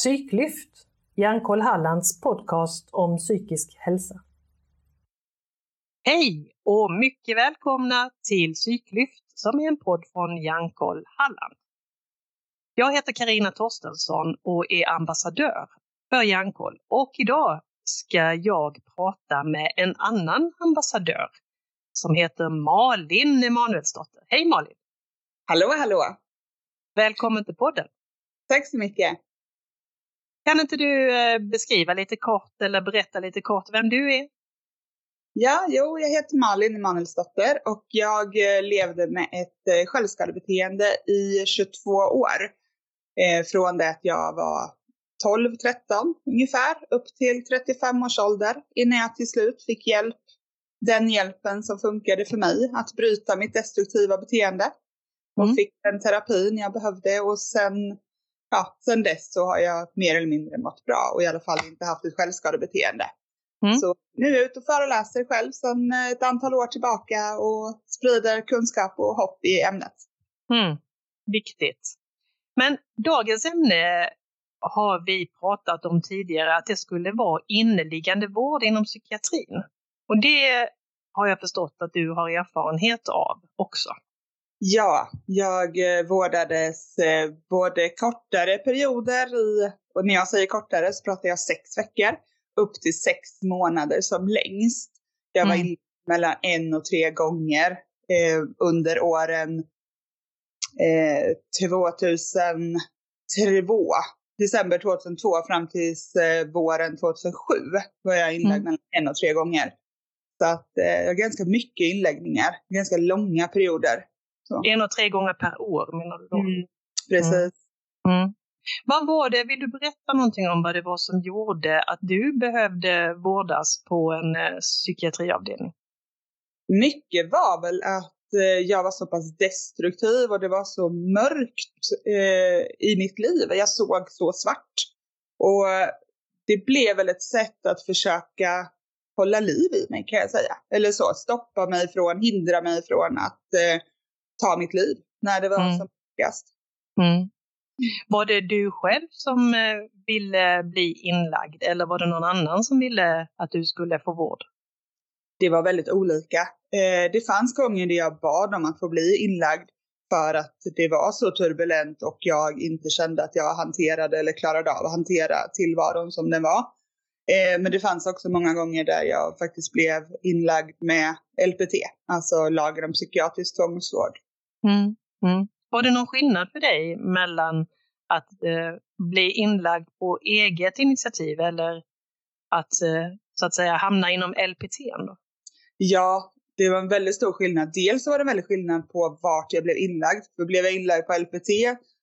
Psyklyft, Hjärnkoll Hallands podcast om psykisk hälsa. Hej och mycket välkomna till Psyklyft som är en podd från Hjärnkoll Halland. Jag heter Karina Torstensson och är ambassadör för Hjärnkoll och idag ska jag prata med en annan ambassadör som heter Malin Emanuelsdotter. Hej Malin! Hallå, hallå! Välkommen till podden! Tack så mycket! Kan inte du eh, beskriva lite kort eller berätta lite kort vem du är? Ja, jo, jag heter Malin Emanuelsdotter och jag eh, levde med ett eh, självskadebeteende i 22 år. Från det att jag var 12, 13 ungefär upp till 35 års ålder innan jag till slut fick hjälp. Den hjälpen som funkade för mig att bryta mitt destruktiva beteende. Och mm. fick den terapin jag behövde och sen ja, sen dess så har jag mer eller mindre mått bra och i alla fall inte haft ett självskadebeteende. Mm. Så nu är jag ute och föreläser själv sedan ett antal år tillbaka och sprider kunskap och hopp i ämnet. Mm. Viktigt. Men dagens ämne har vi pratat om tidigare att det skulle vara inneliggande vård inom psykiatrin. Och det har jag förstått att du har erfarenhet av också. Ja, jag eh, vårdades eh, både kortare perioder i, och när jag säger kortare så pratar jag sex veckor, upp till sex månader som längst. Jag var mm. inne mellan en och tre gånger eh, under åren eh, 2002, december 2002 fram till eh, våren 2007 var jag inlagd mm. mellan en och tre gånger. Så att eh, jag har ganska mycket inläggningar, ganska långa perioder. Så. En och tre gånger per år menar du då? Mm, precis. Mm. Mm. Vad var det, vill du berätta någonting om vad det var som gjorde att du behövde vårdas på en eh, psykiatriavdelning? Mycket var väl att eh, jag var så pass destruktiv och det var så mörkt eh, i mitt liv. Jag såg så svart. Och det blev väl ett sätt att försöka hålla liv i mig kan jag säga. Eller så, stoppa mig från, hindra mig från att eh, ta mitt liv när det var mm. som mörkast. Mm. Var det du själv som eh, ville bli inlagd eller var det någon annan som ville att du skulle få vård? Det var väldigt olika. Eh, det fanns gånger där jag bad om att få bli inlagd för att det var så turbulent och jag inte kände att jag hanterade eller klarade av att hantera tillvaron som den var. Eh, men det fanns också många gånger där jag faktiskt blev inlagd med LPT, alltså lagen om psykiatrisk tvångsvård. Mm, mm. Var det någon skillnad för dig mellan att eh, bli inlagd på eget initiativ eller att eh, så att säga hamna inom LPT? Då? Ja, det var en väldigt stor skillnad. Dels var det en väldigt skillnad på vart jag blev inlagd. För blev jag inlagd på LPT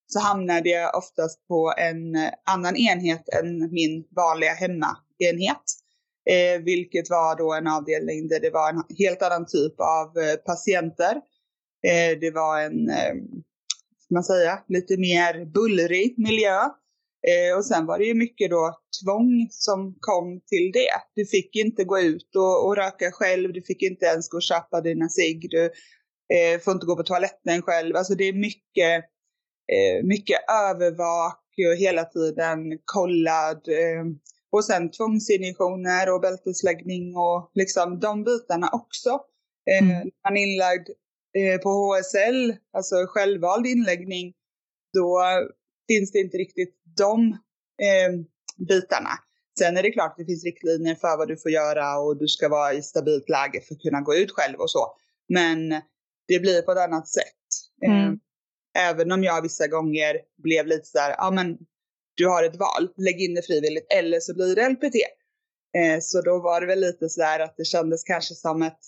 så hamnade jag oftast på en eh, annan enhet än min vanliga hemmaenhet. Eh, vilket var då en avdelning där det var en helt annan typ av eh, patienter Eh, det var en, eh, man säga, lite mer bullrig miljö. Eh, och sen var det ju mycket då tvång som kom till det. Du fick inte gå ut och, och röka själv, du fick inte ens gå och köpa dina cigg, du eh, får inte gå på toaletten själv. Alltså det är mycket, eh, mycket övervak och hela tiden kollad. Eh, och sen tvångsinjektioner och bältesläggning och liksom de bitarna också. Mm. Man är inlagd på HSL, alltså självvald inläggning, då finns det inte riktigt de eh, bitarna. Sen är det klart att det finns riktlinjer för vad du får göra och du ska vara i stabilt läge för att kunna gå ut själv och så. Men det blir på ett annat sätt. Eh, mm. Även om jag vissa gånger blev lite så här, ja men du har ett val, lägg in det frivilligt eller så blir det LPT. Eh, så då var det väl lite så där att det kändes kanske som ett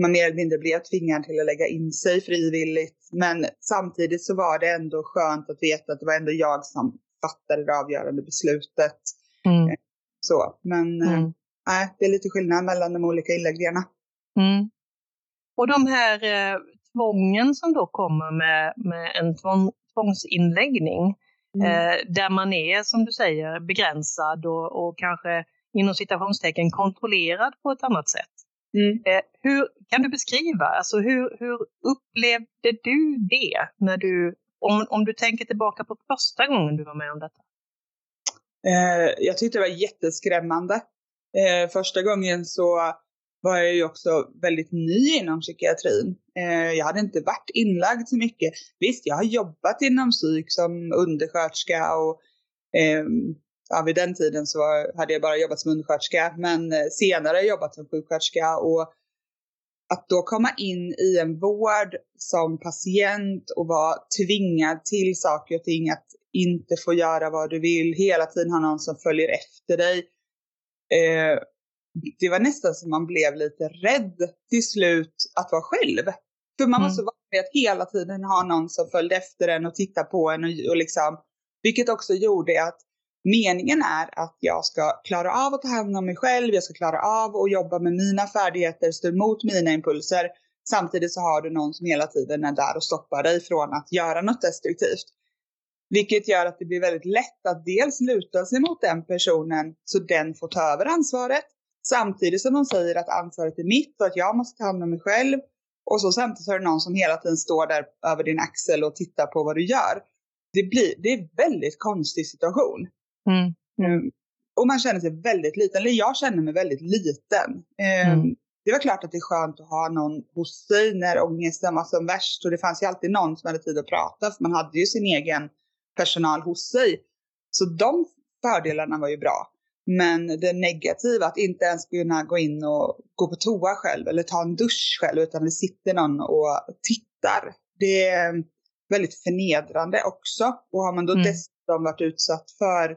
man mer eller mindre blev tvingad till att lägga in sig frivilligt. Men samtidigt så var det ändå skönt att veta att det var ändå jag som fattade det avgörande beslutet. Mm. Eh, så, men eh, mm. äh, det är lite skillnad mellan de olika inläggningarna. Mm. Och de här eh, tvången som då kommer med, med en tvång, tvångsinläggning, mm. eh, där man är, som du säger, begränsad och, och kanske inom citationstecken kontrollerad på ett annat sätt. Mm. Eh, hur, kan du beskriva, alltså hur, hur upplevde du det när du, om, om du tänker tillbaka på första gången du var med om detta? Eh, jag tyckte det var jätteskrämmande. Eh, första gången så var jag ju också väldigt ny inom psykiatrin. Eh, jag hade inte varit inlagd så mycket. Visst, jag har jobbat inom psyk som undersköterska och eh, ja, vid den tiden så hade jag bara jobbat som undersköterska, men eh, senare jobbat som sjuksköterska och att då komma in i en vård som patient och vara tvingad till saker och ting, att inte få göra vad du vill, hela tiden ha någon som följer efter dig. Eh, det var nästan som man blev lite rädd till slut att vara själv. För man mm. var så van vid att hela tiden ha någon som följde efter en och tittade på en och, och liksom, vilket också gjorde att meningen är att jag ska klara av att ta hand om mig själv, jag ska klara av att jobba med mina färdigheter, stå emot mina impulser. Samtidigt så har du någon som hela tiden är där och stoppar dig från att göra något destruktivt. Vilket gör att det blir väldigt lätt att dels luta sig mot den personen så den får ta över ansvaret. Samtidigt som de säger att ansvaret är mitt och att jag måste ta hand om mig själv. Och så samtidigt så är det någon som hela tiden står där över din axel och tittar på vad du gör. Det, blir, det är en väldigt konstig situation. Mm. Mm. Och man känner sig väldigt liten, eller jag känner mig väldigt liten. Mm. Det var klart att det är skönt att ha någon hos sig när ångesten var som värst och det fanns ju alltid någon som hade tid att prata för man hade ju sin egen personal hos sig. Så de fördelarna var ju bra. Men det negativa, att inte ens kunna gå in och gå på toa själv eller ta en dusch själv utan det sitter någon och tittar. Det är väldigt förnedrande också. Och har man då mm. dessutom varit utsatt för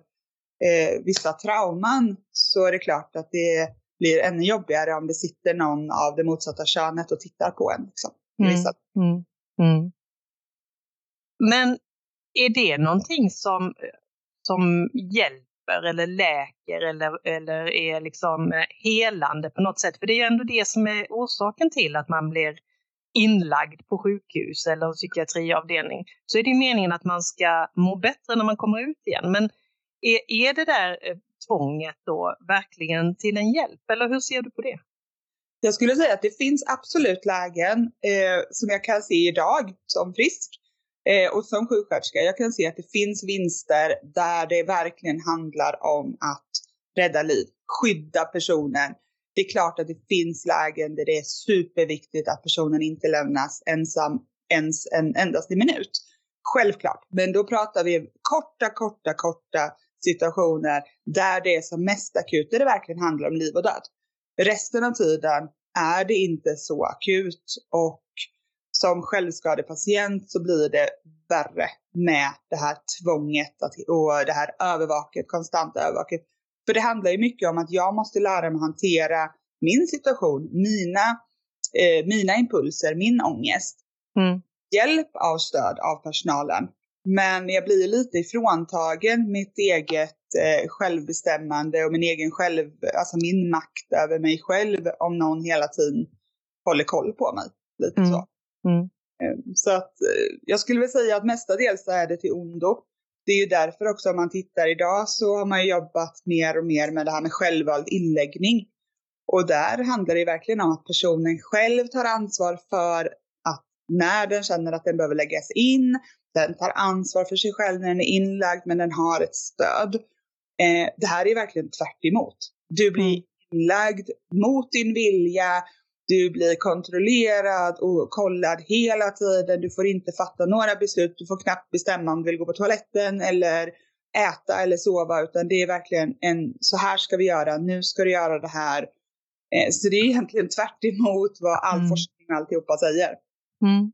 eh, vissa trauman så är det klart att det blir ännu jobbigare om det sitter någon av det motsatta könet och tittar på en. Liksom, mm. Mm. Mm. Men är det någonting som, som hjälper eller läker eller, eller är liksom helande på något sätt? För det är ju ändå det som är orsaken till att man blir inlagd på sjukhus eller psykiatriavdelning. Så är det meningen att man ska må bättre när man kommer ut igen. Men är, är det där eh, tvånget då verkligen till en hjälp? Eller hur ser du på det? Jag skulle säga att det finns absolut lägen eh, som jag kan se idag som frisk eh, och som sjuksköterska. Jag kan se att det finns vinster där det verkligen handlar om att rädda liv, skydda personen. Det är klart att det finns lägen där det är superviktigt att personen inte lämnas ensam ens en endaste minut. Självklart, men då pratar vi korta, korta, korta situationer där det är som mest akut, där det verkligen handlar om liv och död. Resten av tiden är det inte så akut och som självskadepatient så blir det värre med det här tvånget och det här övervaket, konstant övervaket. För det handlar ju mycket om att jag måste lära mig hantera min situation, mina, eh, mina impulser, min ångest. Mm. Hjälp av stöd av personalen. Men jag blir lite ifråntagen mitt eget eh, självbestämmande och min egen själv, alltså min makt över mig själv om någon hela tiden håller koll på mig. Lite mm. så. Mm. Eh, så att eh, jag skulle vilja säga att mestadels är det till ondo. Det är ju därför också om man tittar idag så har man jobbat mer och mer med det här med självvald inläggning. Och där handlar det verkligen om att personen själv tar ansvar för att när den känner att den behöver läggas in, den tar ansvar för sig själv när den är inlagd, men den har ett stöd. Eh, det här är verkligen tvärt emot. Du blir mm. inlagd mot din vilja, du blir kontrollerad och kollad hela tiden. Du får inte fatta några beslut. Du får knappt bestämma om du vill gå på toaletten eller äta eller sova, utan det är verkligen en så här ska vi göra, nu ska du göra det här. Eh, så det är egentligen tvärt emot vad all mm. forskning och alltihopa säger. Mm.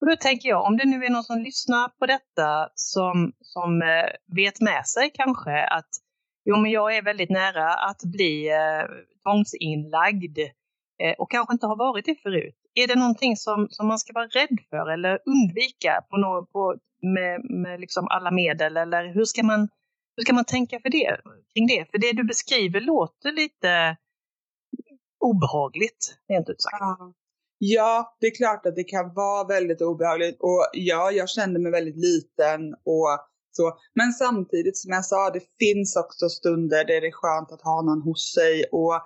Och då tänker jag, om det nu är någon som lyssnar på detta som, som eh, vet med sig kanske att jo, men jag är väldigt nära att bli eh, tvångsinlagd eh, och kanske inte har varit det förut. Är det någonting som, som man ska vara rädd för eller undvika på no, på, med, med liksom alla medel? Eller hur ska, man, hur ska man tänka för det, kring det? För det du beskriver låter lite obehagligt, rent ut sagt. Ja. Ja, det är klart att det kan vara väldigt obehagligt och ja, jag kände mig väldigt liten och så. Men samtidigt som jag sa, det finns också stunder där det är skönt att ha någon hos sig och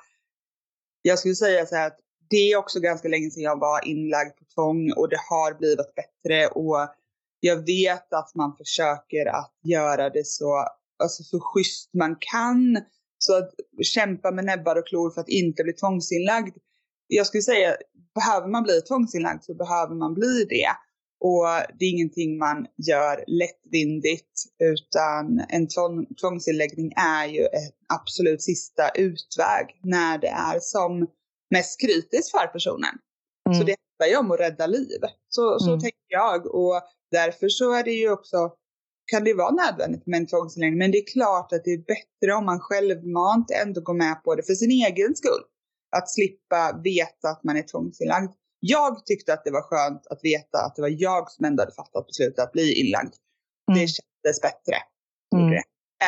jag skulle säga så här att det är också ganska länge sedan jag var inlagd på tvång och det har blivit bättre och jag vet att man försöker att göra det så alltså, så schysst man kan. Så att kämpa med näbbar och klor för att inte bli tvångsinlagd. Jag skulle säga, behöver man bli tvångsinlagd så behöver man bli det. Och det är ingenting man gör lättvindigt utan en tvångsinläggning är ju en absolut sista utväg när det är som mest kritiskt för personen. Mm. Så det handlar ju om att rädda liv. Så, så mm. tänker jag och därför så är det ju också kan det vara nödvändigt med en tvångsinläggning. Men det är klart att det är bättre om man självmant ändå går med på det för sin egen skull. Att slippa veta att man är tvångsinlagd. Jag tyckte att det var skönt att veta att det var jag som ändå hade fattat beslutet att bli inlagd. Mm. Det kändes bättre. Mm.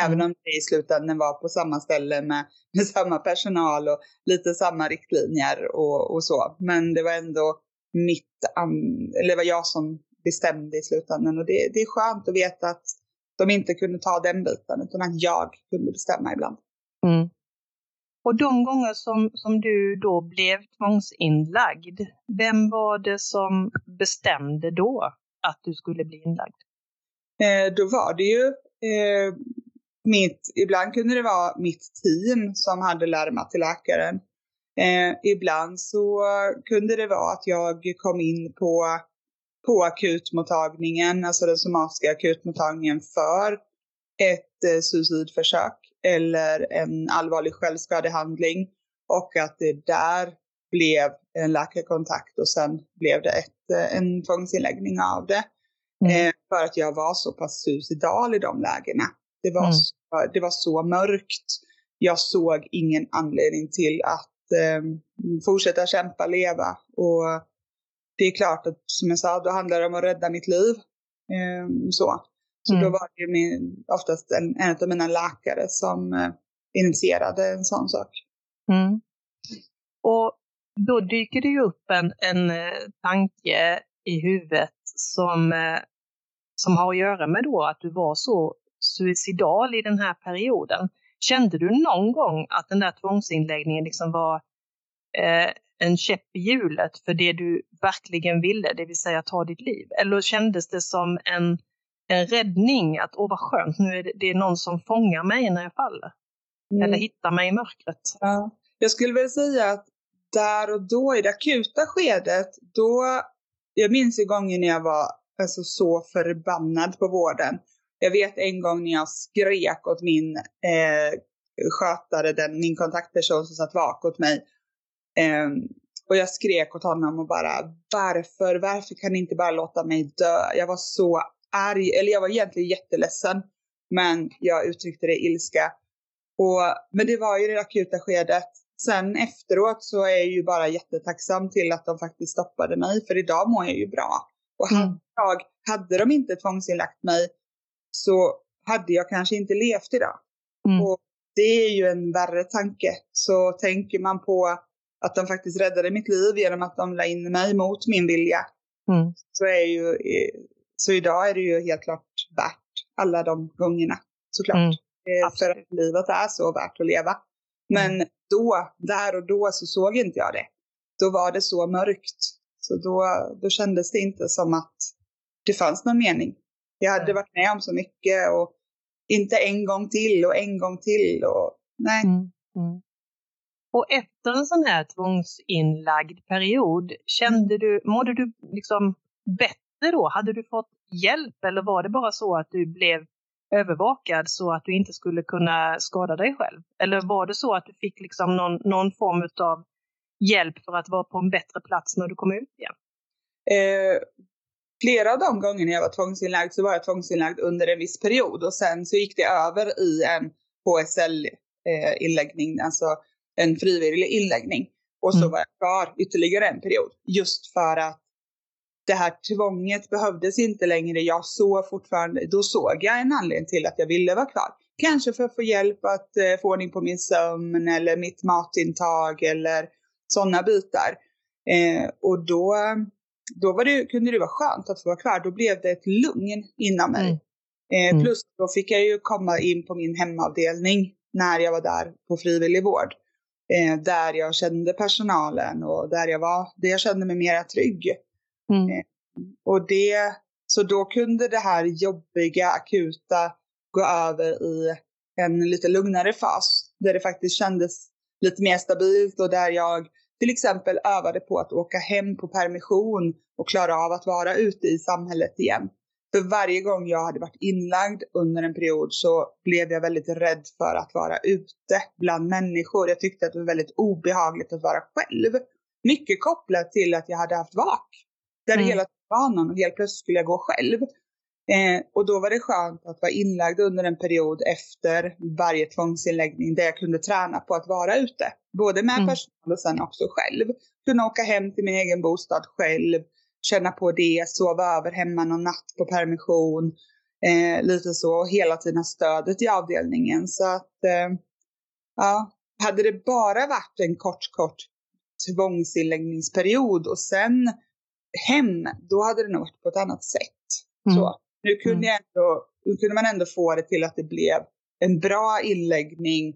Även om det i slutändan var på samma ställe med, med samma personal och lite samma riktlinjer och, och så. Men det var ändå mitt, eller det var jag som bestämde i slutändan och det, det är skönt att veta att de inte kunde ta den biten utan att jag kunde bestämma ibland. Mm. Och de gånger som, som du då blev tvångsinlagd, vem var det som bestämde då att du skulle bli inlagd? Eh, då var det ju eh, mitt, ibland kunde det vara mitt team som hade larmat till läkaren. Eh, ibland så kunde det vara att jag kom in på, på akutmottagningen, alltså den somatiska akutmottagningen för ett eh, suicidförsök eller en allvarlig självskadehandling och att det där blev en läkarkontakt och sen blev det ett, eh, en tvångsinläggning av det. Mm. Eh, för att jag var så pass suicidal i de lägena. Det var, mm. så, det var så mörkt. Jag såg ingen anledning till att eh, fortsätta kämpa, leva. Och det är klart att som jag sa, då handlar det om att rädda mitt liv. Eh, så. Så mm. då var det ju min, oftast en, en av mina läkare som eh, initierade en sån sak. Mm. Och då dyker det ju upp en, en eh, tanke i huvudet som, eh, som har att göra med då att du var så suicidal i den här perioden. Kände du någon gång att den där tvångsinläggningen liksom var eh, en käpp i hjulet för det du verkligen ville, det vill säga ta ditt liv? Eller kändes det som en en räddning, att åh vad skönt, nu är det, det är någon som fångar mig när jag faller. Mm. Eller hittar mig i mörkret. Ja. Jag skulle väl säga att där och då i det akuta skedet, då, jag minns ju gången när jag var alltså, så förbannad på vården. Jag vet en gång när jag skrek åt min eh, skötare, den, min kontaktperson som satt vak åt mig. Eh, och jag skrek åt honom och bara varför, varför kan ni inte bara låta mig dö? Jag var så arg, eller jag var egentligen jätteledsen. Men jag uttryckte det ilska. Och, men det var ju det akuta skedet. Sen efteråt så är jag ju bara jättetacksam till att de faktiskt stoppade mig, för idag mår jag ju bra. Och hade, mm. jag, hade de inte tvångsinlagt mig så hade jag kanske inte levt idag. Mm. Och det är ju en värre tanke. Så tänker man på att de faktiskt räddade mitt liv genom att de la in mig mot min vilja. Mm. Så är ju så idag är det ju helt klart värt alla de gångerna såklart. Mm, eh, för att livet är så värt att leva. Men mm. då, där och då så såg inte jag det. Då var det så mörkt. Så då, då kändes det inte som att det fanns någon mening. Jag hade varit med om så mycket och inte en gång till och en gång till och nej. Mm, mm. Och efter en sån här tvångsinlagd period, kände du, mådde du liksom bättre då? Hade du fått hjälp eller var det bara så att du blev övervakad så att du inte skulle kunna skada dig själv? Eller var det så att du fick liksom någon, någon form av hjälp för att vara på en bättre plats när du kom ut igen? Eh, flera av de gångerna jag var tvångsinlagd så var jag tvångsinlagd under en viss period och sen så gick det över i en HSL-inläggning, eh, alltså en frivillig inläggning. Och så mm. var jag kvar ytterligare en period just för att det här tvånget behövdes inte längre. Jag såg fortfarande, då såg jag en anledning till att jag ville vara kvar. Kanske för att få hjälp att eh, få ordning på min sömn eller mitt matintag eller sådana bitar. Eh, och då, då var det, kunde det vara skönt att få vara kvar. Då blev det ett lugn inom mig. Mm. Eh, mm. plus då fick jag ju komma in på min hemavdelning när jag var där på frivillig vård. Eh, där jag kände personalen och där jag var, där jag kände mig mera trygg. Mm. Eh, och det, så då kunde det här jobbiga, akuta gå över i en lite lugnare fas där det faktiskt kändes lite mer stabilt och där jag till exempel övade på att åka hem på permission och klara av att vara ute i samhället igen. För varje gång jag hade varit inlagd under en period så blev jag väldigt rädd för att vara ute bland människor. Jag tyckte att det var väldigt obehagligt att vara själv. Mycket kopplat till att jag hade haft vak. Där mm. hela tiden var någon och helt plötsligt skulle jag gå själv. Eh, och då var det skönt att vara inlagd under en period efter varje tvångsinläggning där jag kunde träna på att vara ute. Både med mm. personal och sen också själv. Kunna åka hem till min egen bostad själv, känna på det, sova över hemma någon natt på permission. Eh, lite så, hela tiden stödet i avdelningen. Så att, eh, ja, hade det bara varit en kort, kort tvångsinläggningsperiod och sen hem, då hade det nog varit på ett annat sätt. Mm. Så. Nu kunde, mm. jag ändå, nu kunde man ändå få det till att det blev en bra inläggning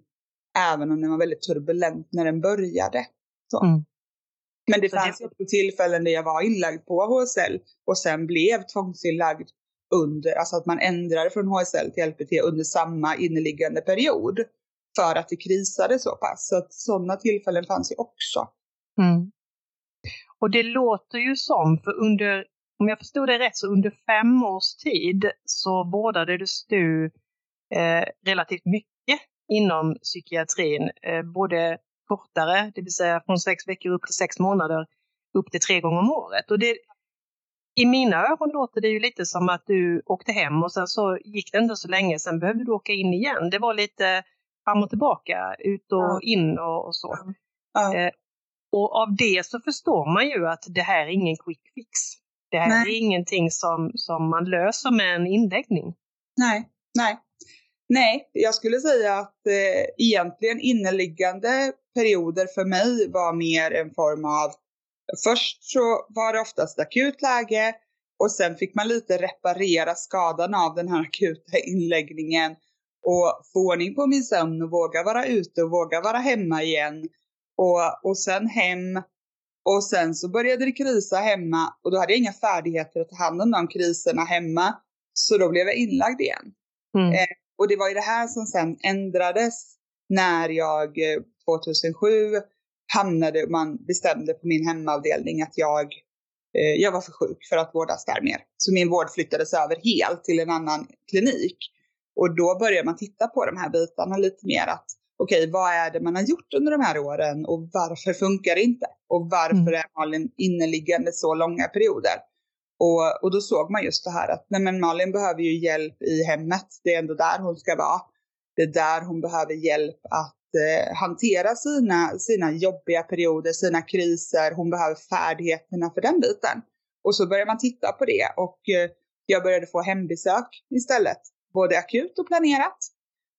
även om den var väldigt turbulent när den började. Mm. Men det så fanns det... också tillfällen där jag var inlagd på HSL och sen blev tvångsinlagd under, alltså att man ändrade från HSL till LPT under samma inneliggande period för att det krisade så pass. Så att sådana tillfällen fanns ju också. Mm. Och det låter ju som, för under om jag förstod det rätt så under fem års tid så vårdades du eh, relativt mycket inom psykiatrin. Eh, både kortare, det vill säga från sex veckor upp till sex månader, upp till tre gånger om året. Och det, I mina öron låter det ju lite som att du åkte hem och sen så gick det inte så länge, sen behövde du åka in igen. Det var lite fram och tillbaka, ut och in och, och så. Ja. Eh, och av det så förstår man ju att det här är ingen quick fix. Det här nej. är ingenting som, som man löser med en inläggning. Nej, nej. Nej, jag skulle säga att eh, egentligen inneliggande perioder för mig var mer en form av, först så var det oftast akut läge och sen fick man lite reparera skadan av den här akuta inläggningen och få ordning på min sömn och våga vara ute och våga vara hemma igen. Och, och sen hem och sen så började det krisa hemma och då hade jag inga färdigheter att ta hand om de kriserna hemma. Så då blev jag inlagd igen. Mm. Eh, och det var ju det här som sen ändrades när jag 2007 eh, hamnade, man bestämde på min hemavdelning att jag, eh, jag var för sjuk för att vårdas där mer. Så min vård flyttades över helt till en annan klinik. Och då började man titta på de här bitarna lite mer att okej, okay, vad är det man har gjort under de här åren och varför funkar det inte? Och varför mm. är Malin inneliggande så långa perioder? Och, och då såg man just det här att nej men Malin behöver ju hjälp i hemmet. Det är ändå där hon ska vara. Det är där hon behöver hjälp att eh, hantera sina, sina jobbiga perioder, sina kriser. Hon behöver färdigheterna för den biten. Och så började man titta på det och eh, jag började få hembesök istället. Både akut och planerat.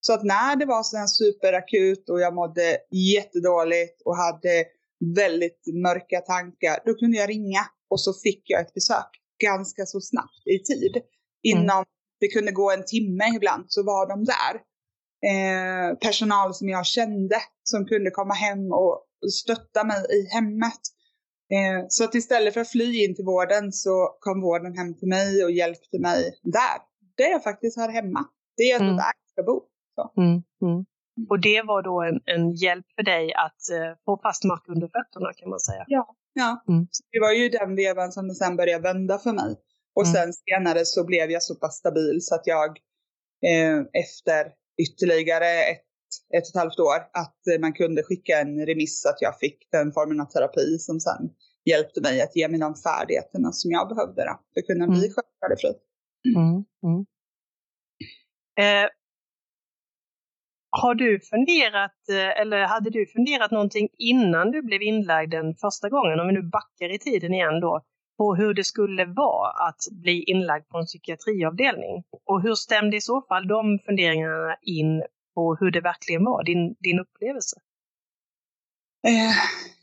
Så att när det var sådär superakut och jag mådde jättedåligt och hade väldigt mörka tankar, då kunde jag ringa och så fick jag ett besök ganska så snabbt i tid. Innan mm. det kunde gå en timme ibland så var de där. Eh, personal som jag kände som kunde komma hem och stötta mig i hemmet. Eh, så att istället för att fly in till vården så kom vården hem till mig och hjälpte mig där. Där jag faktiskt hör hemma. Det är ändå mm. där jag ska bo. Mm, mm. Och det var då en, en hjälp för dig att uh, få fast mark under fötterna kan man säga? Ja, ja. Mm. det var ju den vevan som sen började vända för mig. Och mm. sen senare så blev jag så pass stabil så att jag eh, efter ytterligare ett, ett och ett halvt år att eh, man kunde skicka en remiss så att jag fick den formen av terapi som sen hjälpte mig att ge mig de färdigheterna som jag behövde då, för att kunna bli mm. Mm. Mm. Eh, har du funderat, eh, eller hade du funderat någonting innan du blev inlagd den första gången, om vi nu backar i tiden igen då, på hur det skulle vara att bli inlagd på en psykiatriavdelning? Och hur stämde i så fall de funderingarna in på hur det verkligen var, din, din upplevelse? Eh,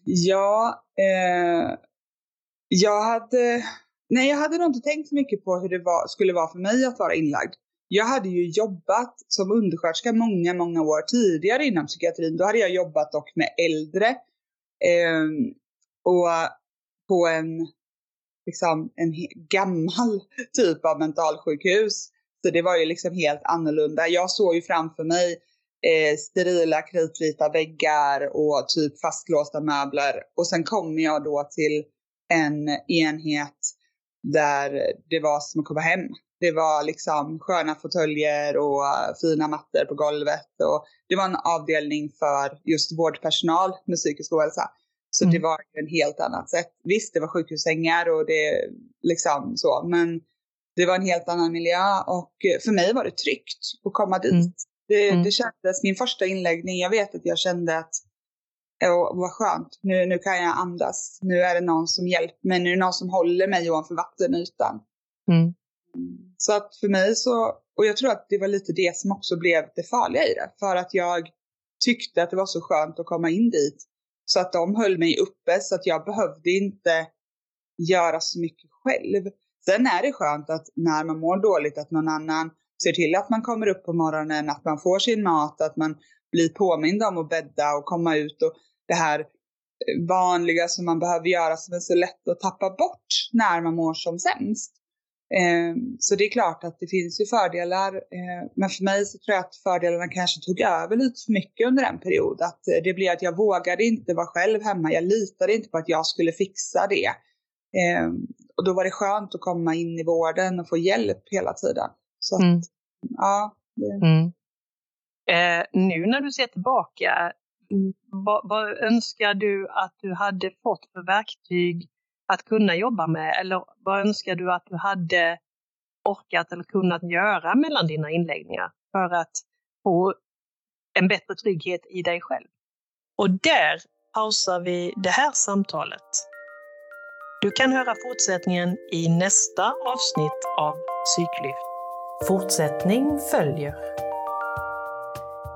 ja, eh, jag hade, nej jag hade nog inte tänkt så mycket på hur det var, skulle vara för mig att vara inlagd. Jag hade ju jobbat som undersköterska många, många år tidigare inom psykiatrin. Då hade jag jobbat dock med äldre. Eh, och på en, liksom, en gammal typ av mentalsjukhus. Så det var ju liksom helt annorlunda. Jag såg ju framför mig eh, sterila kritvita väggar och typ fastlåsta möbler. Och sen kommer jag då till en enhet där det var som att komma hem. Det var liksom sköna fåtöljer och fina mattor på golvet. Och det var en avdelning för just vårdpersonal med psykisk ohälsa. Så mm. det var en helt annat sätt. Visst, det var sjukhussängar och det liksom så, men det var en helt annan miljö och för mig var det tryggt att komma dit. Mm. Det, mm. det kändes, min första inläggning, jag vet att jag kände att och vad skönt, nu, nu kan jag andas. Nu är det någon som hjälper mig, nu är det någon som håller mig ovanför vattenytan. Mm. Så att för mig så, och jag tror att det var lite det som också blev det farliga i det. För att jag tyckte att det var så skönt att komma in dit. Så att de höll mig uppe så att jag behövde inte göra så mycket själv. Sen är det skönt att när man mår dåligt att någon annan ser till att man kommer upp på morgonen, att man får sin mat, att man blir påmind om att bädda och komma ut och det här vanliga som man behöver göra som är så lätt att tappa bort när man mår som sämst. Eh, så det är klart att det finns ju fördelar, eh, men för mig så tror jag att fördelarna kanske tog över lite för mycket under en period. Att eh, det blev att jag vågade inte vara själv hemma, jag litade inte på att jag skulle fixa det. Och då var det skönt att komma in i vården och få hjälp hela tiden. Så att, mm. ja. Det... Mm. Eh, nu när du ser tillbaka, mm. vad, vad, önskar du att du hade fått för verktyg att kunna jobba med? Eller vad önskar du att du hade orkat eller kunnat göra mellan dina inläggningar för att få en bättre trygghet i dig själv? Och där pausar vi det här samtalet. Du kan höra fortsättningen i nästa avsnitt av Psyklyft. Fortsättning följer.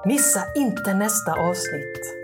Missa inte nästa avsnitt.